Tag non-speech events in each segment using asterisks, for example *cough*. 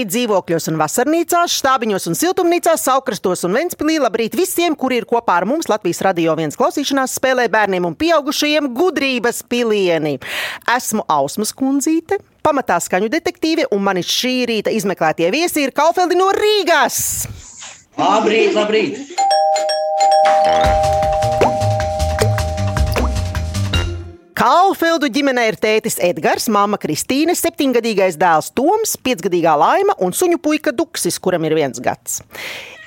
Labrīt dzīvokļos un vasarnīcās, štābiņos un siltumnīcās, saukrastos un ventspilī. Labrīt visiem, kuri ir kopā ar mums Latvijas radio viens klausīšanās spēlē bērniem un pieaugušajiem gudrības pilieni. Esmu Ausmas kundzīte. Pamatā skaņu detektīve un mani šī rīta izmeklētie viesi ir Kaufeldi no Rīgas. Labrīt, labrīt! Kalfeldu ģimenē ir tētis Edgars, māma Kristīne, septiņgadīgais dēls Toms, piecgadīgā Laima un suņu puika Duksis, kuram ir viens gads.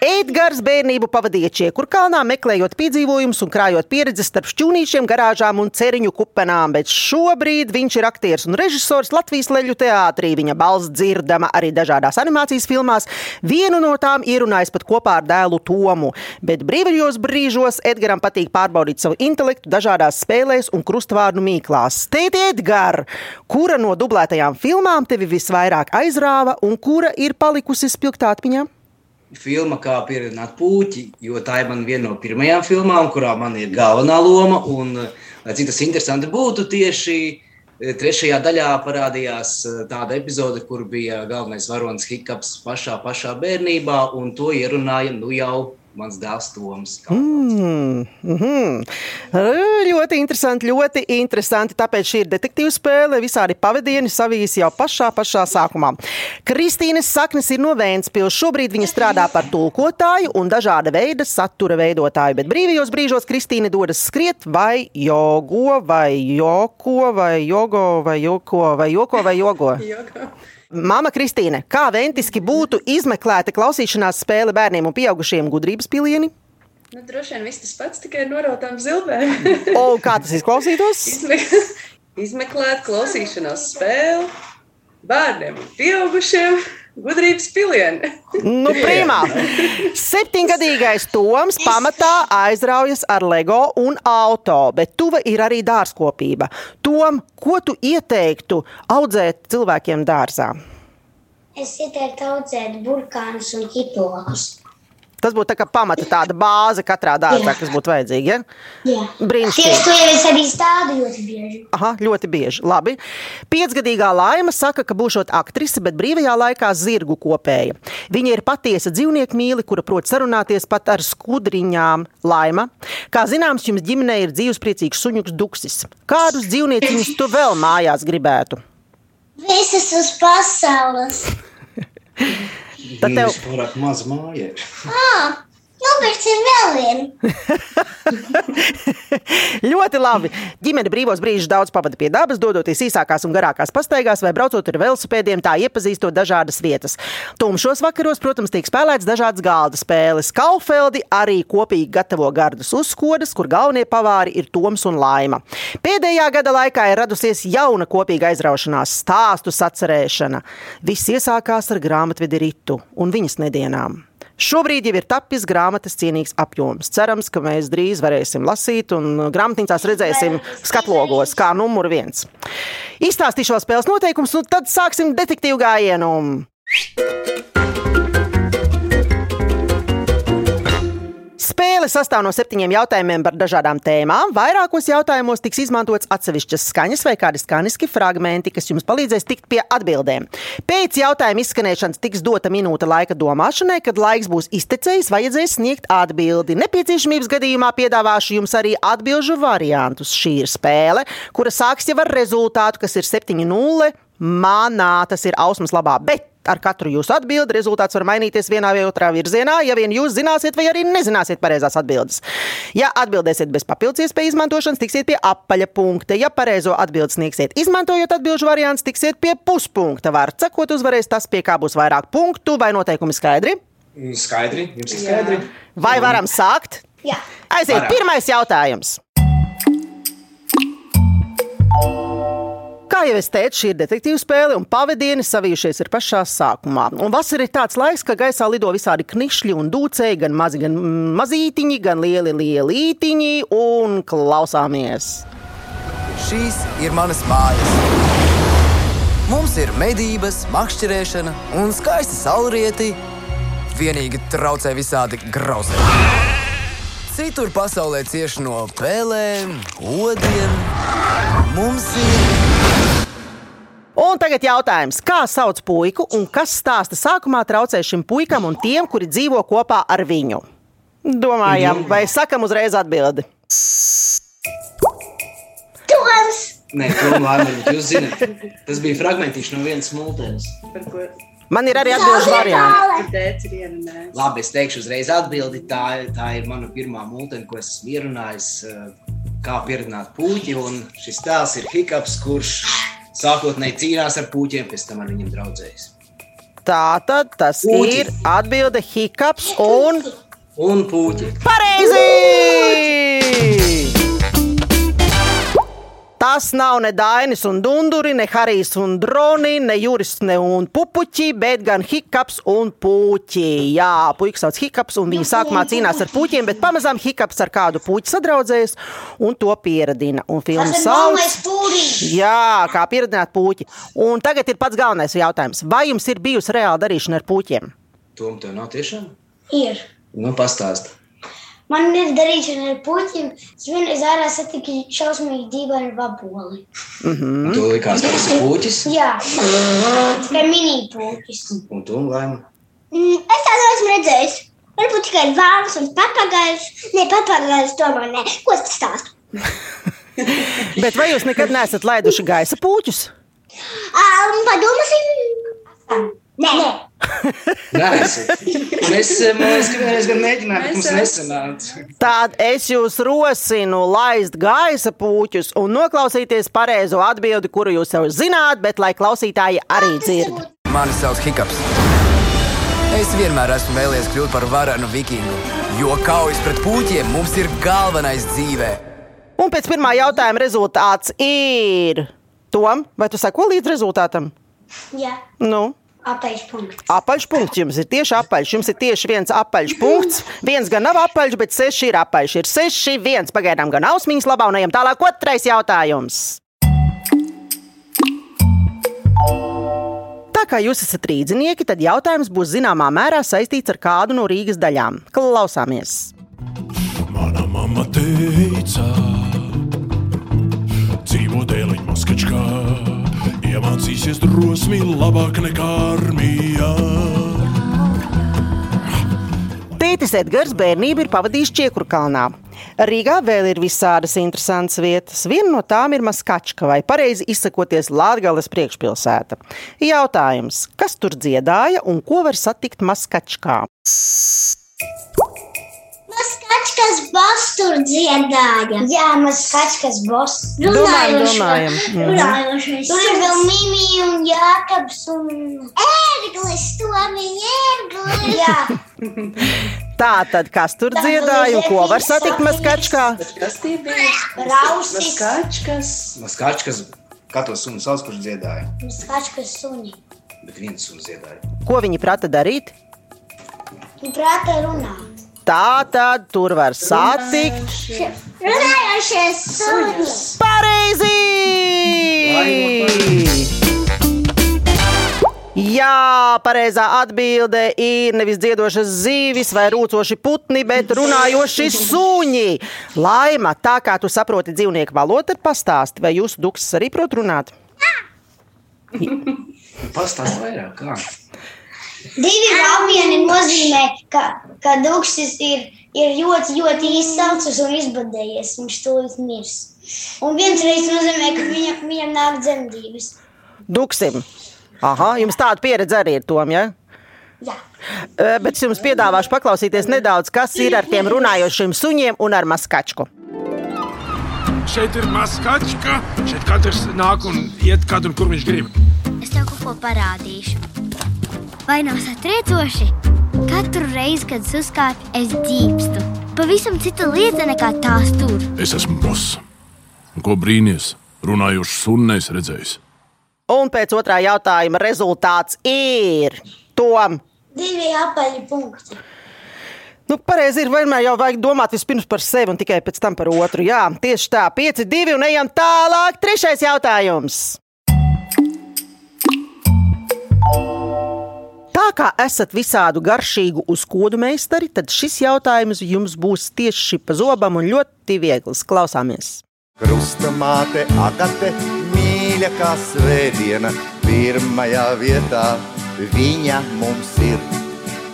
Edgars bērnību pavadīja Čiekurkalnā, meklējot piedzīvojumus un krājot pieredzi starp šķūnīšiem, garāžām un ceriņu kupenām, bet šobrīd viņš ir aktieris un režisors Latvijas leļu teātrī. Viņa balss dzirdama arī dažādās animācijas filmās. Vienu no tām ierunājis pat kopā ar dēlu Tomu. Bet brīvajos brīžos Edgaram patīk pārbaudīt savu intelektu dažādās spēlēs un krustvārdu mīklās. Tēti Edgar, kura no dublētajām filmām tevi visvairāk aizrāva un kura ir palikusi spilgtā atmiņā? Filma Kā pieredzināt puķi, jo tā ir viena no pirmajām filmām, kurā man ir galvenā loma. Un, lai cik tas interesanti būtu, tieši e, trešajā daļā parādījās e, tāda epizode, kur bija galvenais varonis Hikaps pašā, pašā bērnībā, un to ierunāja nu jau mans dēls Toms. Mm, mm -hmm. Ļoti interesanti, ļoti interesanti. Tāpēc šī ir detektīva spēle. Visādi pavadieni savijas jau pašā, pašā sākumā. Kristīnes saknes ir no Vēncpils. Šobrīd viņa strādā par tulkotāju un dažāda veida satura veidotāju, bet brīvajos brīžos Kristīne dodas skriet vai jogo, vai joko, vai jogo, vai joko, vai joko, vai jogo. *laughs* Mama Kristīne, kā ventiski būtu izmeklēta klausīšanās spēle bērniem un pieaugušiem gudrības pilieni? Nu, droši vien viss tas pats, tikai ar norautām zilbēm. o, kā tas izklausītos? Izme izmeklēt klausīšanās spēli bērniem un pieaugušiem. Gudrības pilieni. nu, *laughs* primā. Septiņgadīgais Toms pamatā aizraujas ar LEGO un auto, bet tuva ir arī dārzkopība. Tom, ko tu ieteiktu audzēt cilvēkiem dārzā? Es ieteiktu audzēt burkānus un ķiplokus. Tas būtu tā pamata tāda bāze katrā dārzā, kas būtu vajadzīga. Ja? Brīnišķīgi. Tieši to jau es arī stādu ļoti bieži. Aha, ļoti bieži. Labi. Piecgadīgā laima saka, ka būšot aktrise, bet brīvajā laikā zirgu kopēja. Viņa ir patiesa dzīvnieku mīli, kura prot sarunāties pat ar skudriņām. Laima, kā zināms, jums ģimenē ir dzīvespriecīgs suņuks duksis. Kādus dzīvnieciņus tu vēl mājās gribētu? Visas uz pasaules. Tad tev ir pārāk maz māja. Nopirksim vēl vienu. *laughs* ļoti labi. Ģimene brīvos brīžus daudz pavada pie dabas, dodoties īsākās un garākās pastaigās vai braucot ar velosipēdiem, tā iepazīstot dažādas vietas. Tumšos vakaros, protams, tiek spēlēts dažādas galda spēles. Kaufeldi arī kopīgi gatavo gardas uzkodas, kur galvenie pavāri ir Toms un Laima. Pēdējā gada laikā ir radusies jauna kopīga aizraušanās, stāstu sacerēšana. Viss iesākās ar grāmatvedi ritu un viņas nedienām. Šobrīd jau ir tapis grāmatas cienīgs apjoms. Cerams, ka mēs drīz varēsim lasīt un grāmatnīcās redzēsim skatlogos kā numur viens. Izstāstīšu vēl spēles noteikumus, un tad sāksim detektīvu gājienu. Sastāv no septiņiem jautājumiem par dažādām tēmām. Vairākos jautājumos tiks izmantots atsevišķas skaņas vai kādi skaņiski fragmenti, kas jums palīdzēs tikt pie atbildēm. Pēc jautājuma izskanēšanas tiks dota minūte laika domāšanai, kad laiks būs iztecējis, vajadzēs sniegt atbildi. Nepieciešamības gadījumā piedāvāšu jums arī atbildžu variantus. Šī ir spēle, kura sāks jau ar rezultātu, kas ir 7-0. Manā tas ir ausmas labā, bet ar katru jūsu atbildi rezultāts var mainīties vienā vai otrā virzienā, ja vien jūs zināsiet vai arī nezināsiet pareizās atbildes. Ja atbildēsiet bez papildus iespēju izmantošanas, tiksiet pie apaļa punkta. Ja pareizo atbildi sniegsiet, izmantojot atbildžu variantus, tiksiet pie puspunkta. Var sakot, uzvarēs tas, pie kā būs vairāk punktu vai noteikumi skaidri. Skaidri, jums ir skaidri. Vai varam sākt? Jā. Aiziet, pirmais jautājums. Kā jau es teicu, šī ir detektīva spēle, un pavadieni savijušies ir pašā sākumā. Un vasarā ir tāds laiks, ka gaisā lido visādi knišļi un dūcēji, gan mazi, gan mazītiņi, gan lieli lielītiņi, un klausāmies. Šīs ir manas mājas. Mums ir medības, makšķerēšana un skaista saulrieti. Vienīgi traucē visādi grauzēji. Citur pasaulē cieši no pēlēm, odiem. Mums ir Un tagad jautājums, kā sauc puiku un kas stāsta sākumā traucē šim puikam un tiem, kuri dzīvo kopā ar viņu? Domājam, vai sakam uzreiz atbildi? Toms! Nē, to lēmumu jūs zināt. Tas bija fragmentiņš no vienas mūtens. Par ko Man ir arī atbildīgs variants. Labi, es teikšu uzreiz atbildi. Tā, ir- tā ir mana pirmā mūtene, ko esmu ierunājis. eh, Kā pieredzināt puķi. Un šis tēls ir Hikaps, kurš sākotnēji cīnās ar puķiem, pēc tam ar viņiem draudzējas. Tā tad tas Puķi. ir atbilde hikaps un Un puķi. pareizi! Tas nav ne Dainis un Dunduri, ne Harijs un Droni, ne Juris ne un Pupuķi, bet gan Hikaps un Puķi. Jā, puikas sauc Hikaps, un viņi sākumā cīnās ar puķiem, bet pamazām Hikaps ar kādu puķi sadraudzējas un to pieradina. Un filmu sauc. Jā, kā pieredzināt puķi. Un tagad ir pats galvenais jautājums. Vai jums ir bijusi reāla darīšana ar puķiem? Tom, tev nav tiešām? Ir. Nu, pastāst. Man ir darīšana ar puķiem. Es vienreiz ārā satiku šausmīgi dīvainu vaboli. Mm. Tu likās, ka tas ir puķis. Jā, tikai mini puķis. Un tu lēmu. Mm, es tādu esmu redzējis. Varbūt tikai vārns un papagailis. Nē, papagailis tomēr nē. Ko tas stāsta? *laughs* Bet vai jūs nekad neesat laiduši gaisa puķus? Um, padomāsim. *laughs* Nē, nē. Liekas, ka vienreiz gan mēģināju, bet mums Es nesanāca. Tad es jūs rosinu laist gaisa puķus un noklausīties pareizo atbildi, kuru jūs jau zināt, bet lai klausītāji arī dzird. Mani sauc Hikaps. Es vienmēr esmu vēlējies kļūt par varenu vikingu, jo kaujas pret puķiem mums ir galvenais dzīvē. Un pēc pirmā jautājuma rezultāts ir. Tom, vai tu seko līdz rezultātam? Jā, Nu, apaļš punkts. apaļš punkts jums ir tieši apaļš. Jums ir tieši viens apaļš punkts. Viens gan nav apaļš, bet seši ir apaļš. Ir seši, viens pagaidām gan ausmiņas labā un ejam tālāk. Otrais jautājums. Tā kā jūs esat rīznieki, tad jautājums būs zināmā mērā saistīts ar kādu no Rīgas daļām. Klausāmies! Mana mamma teica, dzīvo dēliņa maskačkā, iemācīsies drosmi labāk nekā armijā. Tētis Edgars bērnību ir pavadījis Čiekurkalnā. Rīgā vēl ir visādas interesantas vietas. Viena no tām ir Maskačka, vai pareizi izsakoties Latvijas priekšpilsēta. Jautājums, kas tur dziedāja un ko var satikt Maskačkā? Maskačkas boss tur dziedāja. Jā, maskačkas boss. Domājam, domājam. Mhm. Runājošais. Tur ir vēl Mimi un Jākabs un... Ērglis, Tomiņa, ērglis. Jā, *laughs* Tā tad, kas tur dziedāja un ko var satikt Maskačkā? Kas tie bija? rausis. Skačkas. Maskačkas, kā to sunu sauc, kurš dziedāja? Maskačkas suņi. Bet viens suns dziedāja. Ko viņi prata darīt? Un prātā runāt. Tā tad tur var satikt. Runājošie suņi. Pareizi! Jā, pareizā atbilde ir nevis dziedošas zīvis vai rūcoši putni, bet runājoši suņi. Laima, tā kā tu saproti dzīvnieku valodu, tad pastāsti, vai jūsu duksis arī prot runāt? Pastāst vairāk, kā. Divi valmieni nozīmē, ka, ka duksis ir, ir ļoti, ļoti izsalcis un izbadējies. Viņš tūlīt mirs. Un viens reizes nozīmē, ka viņam, viņam nāk dzemdības. Duksim. Aha, jums tāda pieredze arī ir, Tom, ja? Jā. Bet es jums piedāvāšu paklausīties nedaudz, kas ir ar tiem runājošiem suņiem un ar maskačku. Šeit ir maskačka, šeit katrs nāk un iet, kad un kur viņš grib. Es tev kaut ko parādīšu. Vai nav satriecoši? Katru reizi, kad es uzkāpu, es dzīpstu. Pavisam cita lieta nekā tās tur. Es esmu boss. Ko brīnīties? Runājošs sunnais redzējis. Un pēc otrā jautājuma rezultāts ir Tom. Divi apaļi punkti. Nu, pareizi ir vienmēr jau vajag domāt vispirms par sevi un tikai pēc tam par otru. Jā, tieši tā, 5, 2 un ejam tālāk. Trešais jautājums. Tā kā esat visādu garšīgu uzkodu meistari, tad šis jautājums jums būs tieši pa zobam un ļoti viegls. Klausāmies! Krusta māte, agate, mīļa kā svētdiena, pirmajā vietā viņa mums ir.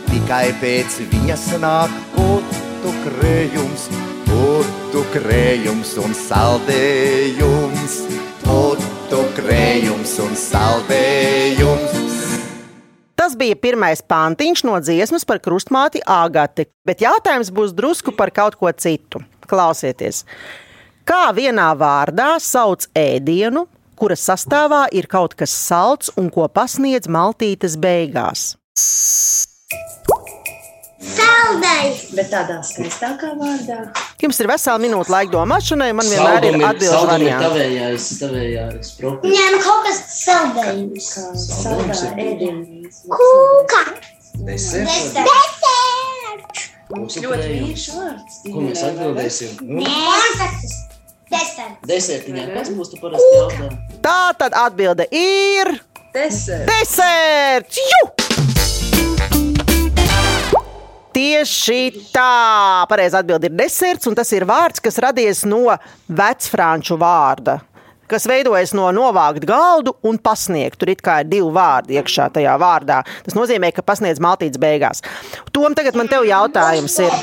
Tikai pēc viņas nāk putu krējums, putu krējums un saldējums, putu krējums un saldējums. Tas bija pirmais pantiņš no dziesmas par krustmāti Āgati, bet jautājums būs drusku par kaut ko citu. Klausieties! Kā vienā vārdā sauc ēdienu, kura sastāvā ir kaut kas salds un ko pasniedz maltītes beigās? Saldais! Bet tādā skaistākā vārdā. Jums ir vesela minūte laika domāšanai, man vienmēr ir atbildes variants. tavējais, tavējais profi. Nē, nu kaut kas saldējums. Kā saldā ēdienas. Kūka! Deserts. Desert! Mums ir Ļoti mīļš vārds. Ko mēs atbildēsim? Nu, Konfekts! Desert! Desertiņā, kas būs tu parasti jautā? Tā tad atbilde ir Desert. deserts! Jū! Tieši tā! Pareizā atbilde ir deserts, un tas ir vārds, kas radies no vecfranču vārda. Kas veidojas no novākt galdu un pasniegt. Tur it kā ir divi vārdi iekšā tajā vārdā. Tas nozīmē, ka pasniedz maltītes beigās. Tom, tagad man te jautājums ir.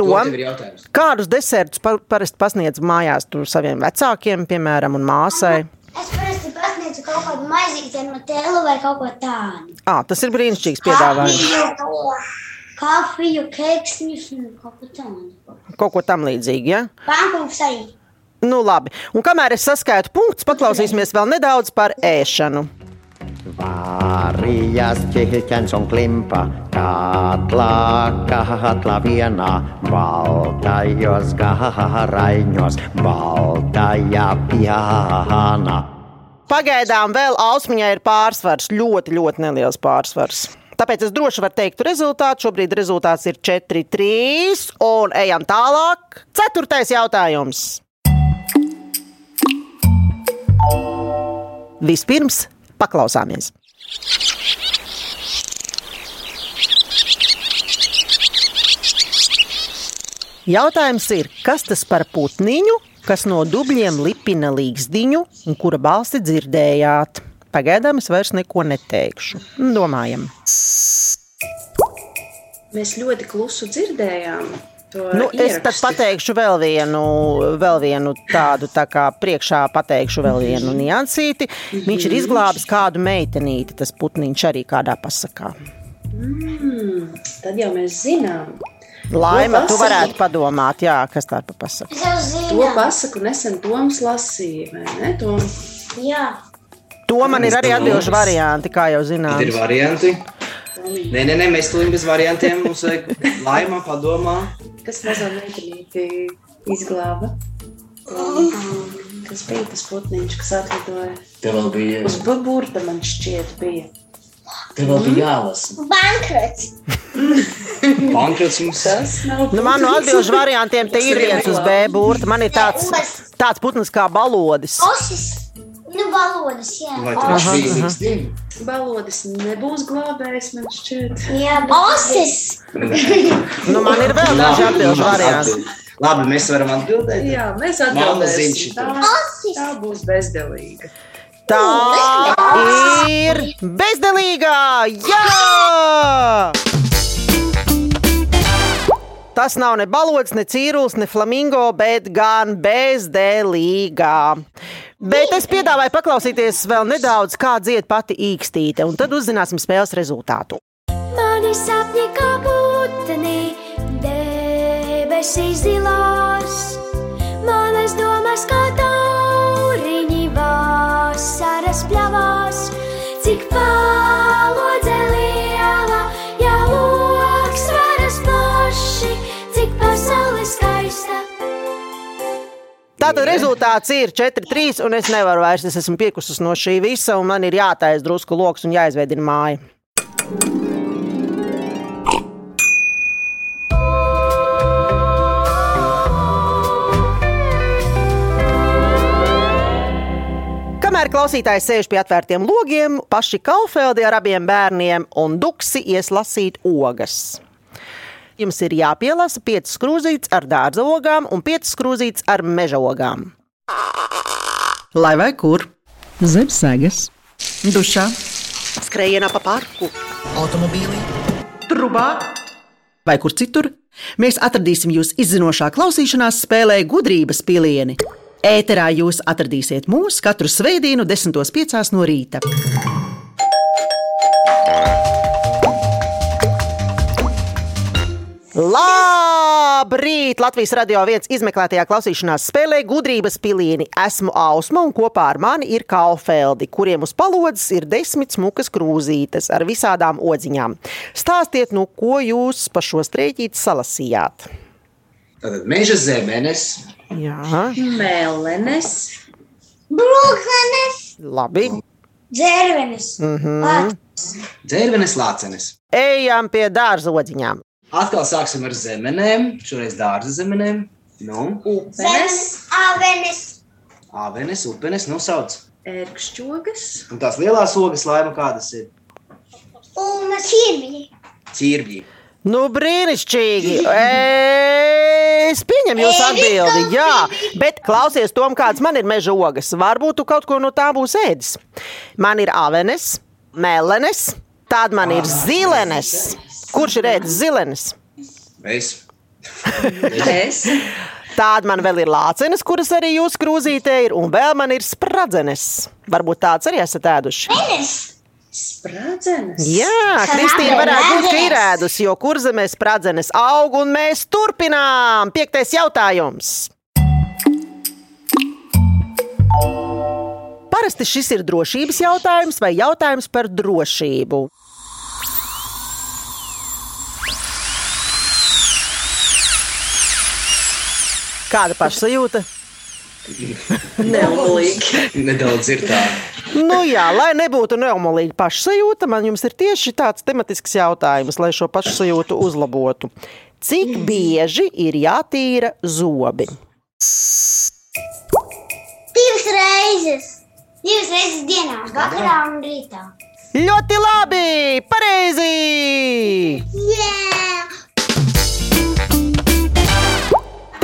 Tom, tev kādus desertus pa- parasti pasniedz mājās tur saviem vecākiem, piemēram, un māsai? Es parasti pasniedzu kaut kādu maizīti matēlu vai kaut ko tādu. À, tas ir brīnišķīgs piedāvājums. Kafiju, keksņus un kaut ko tādu. Kaut ko tam līdzīgu. Ja? Pankūks arī. Nu, labi. Un kamēr es saskaitu punktus, paklausīsimies vēl nedaudz par ēšanu. Varijas kehikän on klimpa, katla, katla viena, valtajos kaharaņos, valtaja pihana. Pagaidām vēl ausmiņai ir pārsvars, ļoti, ļoti neliels pārsvars. Tāpēc es droši varu teikt rezultātu. Šobrīd rezultāts ir 4-3. Un ejam tālāk. Ceturtais jautājums. Vispirms paklausāmies. Jautājums ir, kas tas par putniņu, kas no dubļiem lipina līgzdiņu un kura balsi dzirdējāt? Pagaidām es vairs neko neteikšu. Domājam. Mēs ļoti klusu dzirdējām. to Nu, es tad ierakstu. pateikšu vēl vienu, vēl vienu tādu, tā kā priekšā pateikšu vēl vienu niansīti. Viņš ir izglābis kādu meitenīti, tas putniņš arī kādā pasakā. Mm, tad jau mēs zinām. Laima, tu pasaku. varētu padomāt, jā, kas tā pa pasaka. Es jau To pasaku nesen Toms lasīja, vai ne? Tom? Jā. To man ir arī atbilžu varianti, kā jau Tad ir varianti. Nē, nē, nē, mēs turim bez variantiem. Mums vajag laimā padomā. Kas mazo meitenīti izglāba? Um, kas bija tas putniņš, kas atlidoja? Tev vēl bija, Uz burbuļta man šķiet bija. tev vēl bija jālasa. Bankrots. *laughs* Bankrots jums. Tas nav Nu, man no putns. atbilžu variantiem te ir viens uz B burta. Man ir tāds, tāds putns kā balodis. Osis. Nu, balodas, jā. Vai aha. šīs Balodis nebūs glābējs, man šķiet. Jā, osis. *laughs* Nu, man ir vēl daži atbilžu varianti. Labi, mēs varam atbildēt. Jā, mēs atbildēsim. Tā, tā būs bezdelīga. Tā ir bezdelīgā! Jā! Tas nav ne balods, ne cīrulis, ne flamingo, bet gan bezdelīgā. Bet es piedāvāju paklausīties vēl nedaudz, kā dzied pati īkstīte, un tad uzzināsim spēles rezultātu. Mani sapņi kā putni, debesīs zilās, manas domas kā tauriņi Tātad rezultāts ir 4-3, un es nevaru vairs. Es esmu piekusis no šī visa, un man ir jātaisa drusku lokus un jāizveidina māja. Kamēr klausītājs sēž pie atvērtiem logiem, paši Kaufeldi ar abiem bērniem un duksi ies lasīt ogas. Jums ir jāpielasa 5 skrūzītes ar dārza ogām un 5 skrūzītes ar meža ogām. Lai vai kur? zem segas, dušā, skrējienā pa parku, automobīlī, trubā vai kur citur. Mēs atradīsim jūs izzinošā klausīšanās spēlē gudrības pilieni. Ēterā jūs atradīsiet mūs katru svētdienu, 10.5. no rīta. Labrīt! Latvijas radio viens izmeklētajā klausīšanās spēlē gudrības pilieni. Esmu Ausma un kopā ar mani ir Kalfeldi, kuriem uz palodzes ir desmit smukas krūzītes ar visādām odziņām. Stāstiet, nu, ko jūs pa šo strēķīti salasījāt? Tātad meža zemenes, Jā, Melenes, Brūklenes, labi. dzērvenes, Mhm. dzērvenes, lācenes. Ejam pie dārza odziņām. Atkal sāksim ar zemenēm, šoreiz dārza zemenēm. Nu, upenes, avenes, āvenes, upenes, nosauc. ērkšķogas, Un tās lielās ogas laima kādas ir un ķirvji. ķirbļi. Nu, brīnišķīgi! Es pieņemu jūsu atbildi, jā, bet klausies, Tom, kāds man ir meža ogas. Varbūt tu kaut ko no tā būs ēdis. Man ir avenes, melenes, tad man ir zilenes. Kurš ir ēdis zilenes? Es. es, Tāda man vēl ir lācenes, kuras arī jūs krūzītē ir, un vēl man ir spradzenes. Varbūt tāds arī esat ēduši. spradzenes. Jā, Kristīna varētu būt, ēdusi, jo kurzemē spradzenes aug, un mēs turpinām. Piektais jautājums. Parasti šis ir drošības jautājums vai jautājums par drošību. Kāda pašsajūta? Neumolīgi. Nedaudz ir tā. Nu, jā, lai nebūtu neumolīga pašsajūta, man jums ir tieši tāds tematisks jautājums, lai šo pašsajūtu uzlabotu. Cik bieži ir jātīra zobi? Divas reizes. Divas reizes dienā, vakarā un rītā. Ļoti labi! Pareizi! Yeah!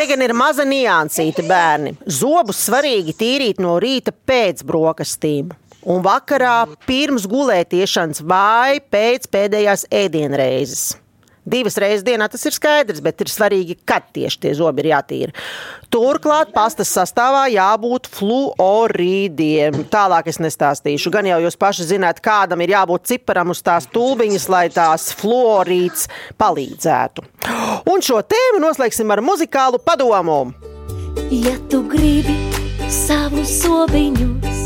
Te gan ir maza niansīta, bērni. Zobus svarīgi tīrīt no rīta pēc brokastīm. Un vakarā pirms gulētiešanas vai pēc pēdējās ēdienreizes. Divas reizes dienā tas ir skaidrs, bet ir svarīgi, kad tieši tie zobi ir jātīra. Turklāt pastas sastāvā jābūt fluorīdiem. Tālāk es nestāstīšu. Gan jau jūs paši zināt, kādam ir jābūt ciparam uz tās tūbiņas, lai tās fluorīds palīdzētu. Un šo tēmu noslēgsim ar muzikālu padomu. Ja tu gribi savus sobiņus,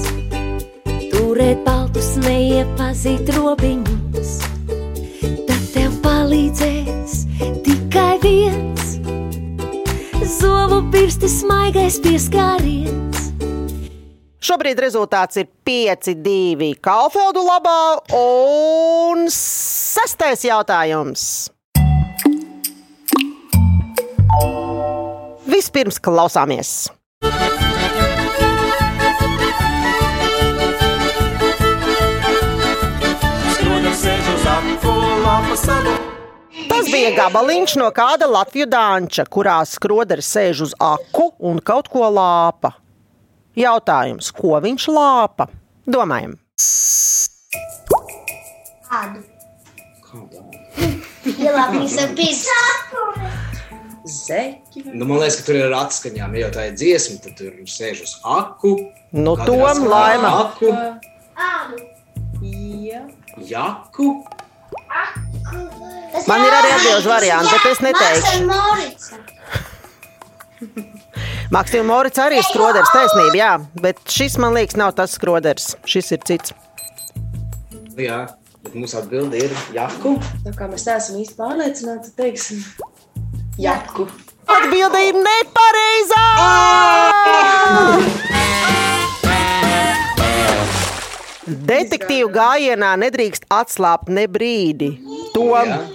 turēt baltus, neiepazīt robiņus, palīdzēs tikai viens - zobu pirsti smaigais pieskāriens. Šobrīd rezultāts ir 5-2 Kalfeldu labā un sestais jautājums. Vispirms klausāmies. Tas bija gabaliņš no kāda Latvijas dāņa, kurā skroderis sēž uz aku un kaut ko lāpa. Jautājums, ko viņš lāpa? Domājam, Kādu? Zeķi. Nu, man liekas, ka tur ir ar atskaņām. Ja jau tā ir dziesma, tad tur sēž uz aku. nu, Tom, laima. Aku. Jā. jaku. Tas Man ir arī atbilžu varianti, bet es neteikšu. Maksimum Morits arī ir skroderis, taisnība, jā, bet šis man liekas nav tas skroderis. Šis ir cits. Jā, bet mūsu atbilde ir jaku. Tā kā mēs neesam īsti pārliecināti, tad teiksim jaku. Atbilde ir nepareizā! Detektīvu gājienā nedrīkst atslābt ne brīdi. To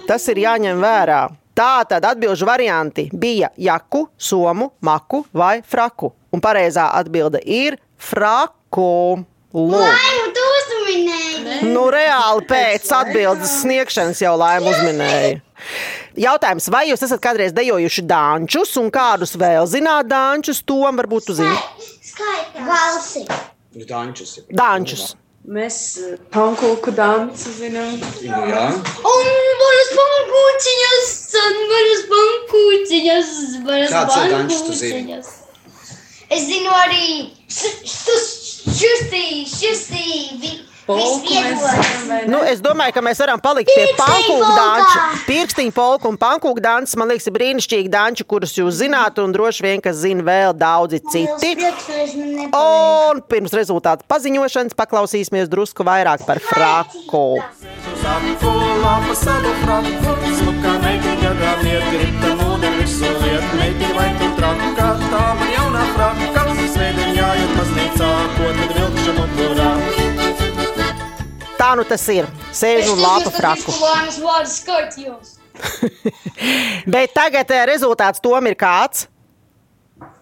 tas ir jāņem vērā. Tā tad atbildžu varianti bija jaku, somu, maku vai fraku. Un pareizā atbilde ir fraku. Lūk. Nu, reāli pēc atbildes sniegšanas jau laima uzminēja. Jautājums, vai jūs esat kādreiz dejojuši dāņus un kādus vēl zināt dāņus? To varbūt jūs zināt. Skaita. Valsi. Dančus. ja. Mēs eh, pankūku dansu zinām. Jā. Un manas pankūciņas, un manas pankūciņas, zini? pankūciņas. Es zinu arī šustī, šustī, Polku mēs zinām, vai ne? Nu, es domāju, ka mēs varam palikt pie Pirkstiņu pankūku polkā. danča. Pirkstiņu polku un pankūku danča, man liekas, ir brīnišķīgi danči, kurus jūs zināt, un droši vien, ka zina vēl daudzi citi. Un pirms rezultātu paziņošanas paklausīsimies drusku vairāk par fraku. Traka, tā man jaunā fraka, svētdien jāiet baznīcā, ko tad vilkšu mugurā. Tā nu tas ir. Sēž un lāpa fraku. *laughs* Bet tagad eh, rezultāts tom ir kāds.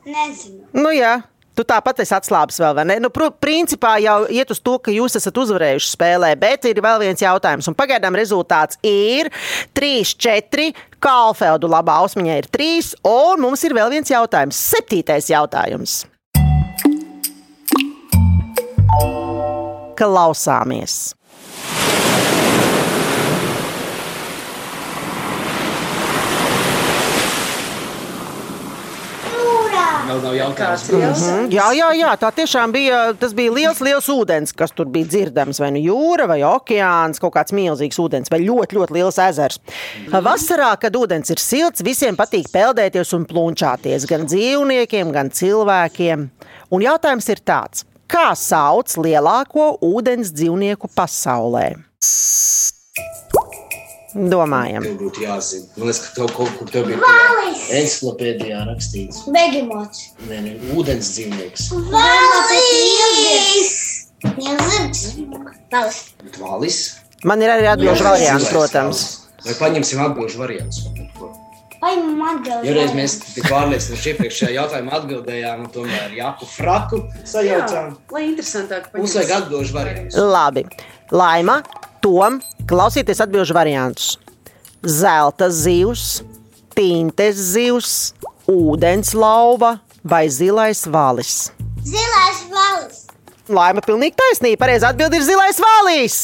Nezinu. Nu, jā. Tu tāpat esi atslābis vēl, vai ne? Nu, principā jau iet uz to, ka jūs esat uzvarējuši spēlē, bet ir vēl viens jautājums. Un pagaidām rezultāts ir 3-4. Kalfeldu labā ausmiņā ir 3, un mums ir vēl viens jautājums. Septītais jautājums. Klausāmies! Vēl nav jautājums. Mhm, Jā, jā, jā, tā tiešām bija. Tas bija liels, liels ūdens, kas tur bija dzirdams. Vai nu jūra, vai okeāns, kaut kāds milzīgs ūdens, vai ļoti, ļoti liels ezers. Vasarā, kad ūdens ir silts, visiem patīk peldēties un plunčāties. Gan dzīvniekiem, gan cilvēkiem. Un jautājums ir tāds: kā sauc lielāko ūdens dzīvnieku pasaulē? Domājam. Tev būtu jāzina. Man liekas, ka tev kaut kur tev bija Valis! encyklopēdijā rakstīts. Begemots. Nē, nē, ūdens dzīvnieks. Valis! Lielzirgs. Valis. Valis. Man ir arī atbildīgs variants, protams. Vai paņemsim atbildžu variantus? Vai man atbild? Jo reiz mēs tik pārliecinoši iepriekšējā jautājumā atbildējām, un tomēr jāpu fraku sajaucām. Lai interesantāk Mums vajag atbildžu variantus. Labi, Laima, Tom, klausieties atbildžu variantus. Zelta zivs, tintes zivs, ūdens lauva vai zilais valis. Zilais valis. Laima pilnīgi taisnība. Pareizā atbilde ir zilais valis.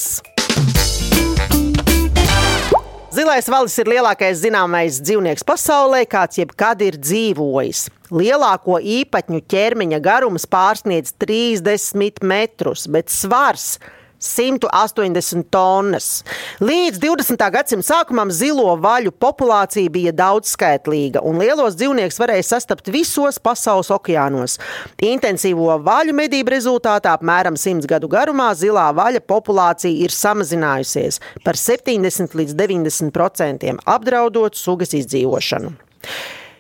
Zilais valis ir lielākais zināmais dzīvnieks pasaulē, kāds jebkad ir dzīvojis. Lielāko īpatņu ķermeņa garums pārsniedz 30 metrus, bet svars 180 tonnas. Līdz 20. gadsimta sākumam zilo vaļu populācija bija daudzskaitlīga, un lielos dzīvniekus varēja sastapt visos pasaules okeānos. Intensīvo vaļu medību rezultātā apmēram 100 gadu garumā zilā vaļa populācija ir samazinājusies par 70 līdz 90 procentiem, apdraudot sugas izdzīvošanu.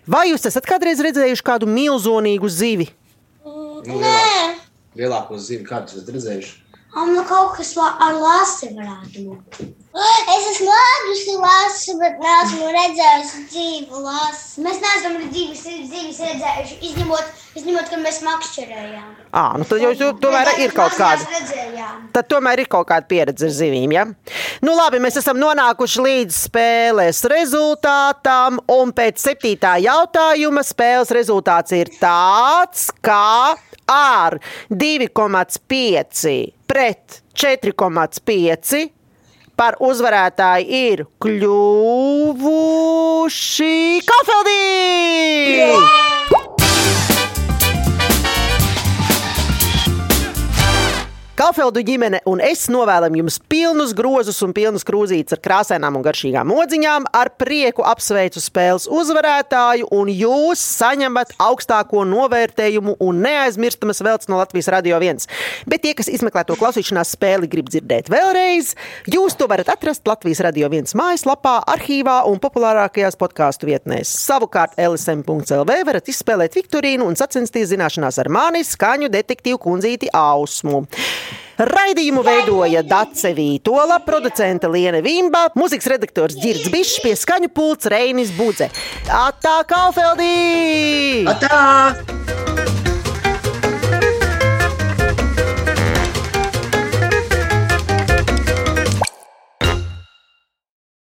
Vai jūs esat kādreiz redzējuši kādu milzīgu zivi? Lielāk, lielāko zivi, kādu esat redzējuši? Un nu kaut kas ar lasi varētu būt. Es esmu ēdusi lasu, bet neesmu redzējusi dzīvu lasu. Mēs neesam dzīves, dzīves redzējuši, izņemot, izņemot, ka mēs makšķerējām. À, nu tad jau tomēr ir kaut kāda. Tad tomēr ir kaut kāda pieredze ar zivīm. Ja? Nu, labi, mēs esam nonākuši līdz spēles rezultātam. Un pēc septītā jautājuma spēles rezultāts ir tāds, ka ar 2,5 pret 4,5 par uzvarētāju ir kļuvuši Kafeldī! Kalfeldu ģimene un es novēlam jums pilnus grozus un pilnus krūzītes ar krāsainām un garšīgām odziņām. Ar prieku apsveicu spēles uzvarētāju, un jūs saņemat augstāko novērtējumu un neaizmirstamas veltes no Latvijas Radio 1. Bet tie, kas izmeklē to klausīšanās spēli, grib dzirdēt vēlreiz, jūs to varat atrast Latvijas Radio 1 mājaslapā, arhīvā un populārākajās podkāstu vietnēs. Savukārt LSM.CLV varat izspēlēt Viktorīnu un sacensties zināšanās ar mani skaņu detektīvu kundzīti Ausmu. Raidījumu veidoja Dace Vītola, producente Liene Vimba, mūzikas redaktors Girds Bišs, pie skaņu pults Reinis Budze. Atā Kalfeldī! Atā!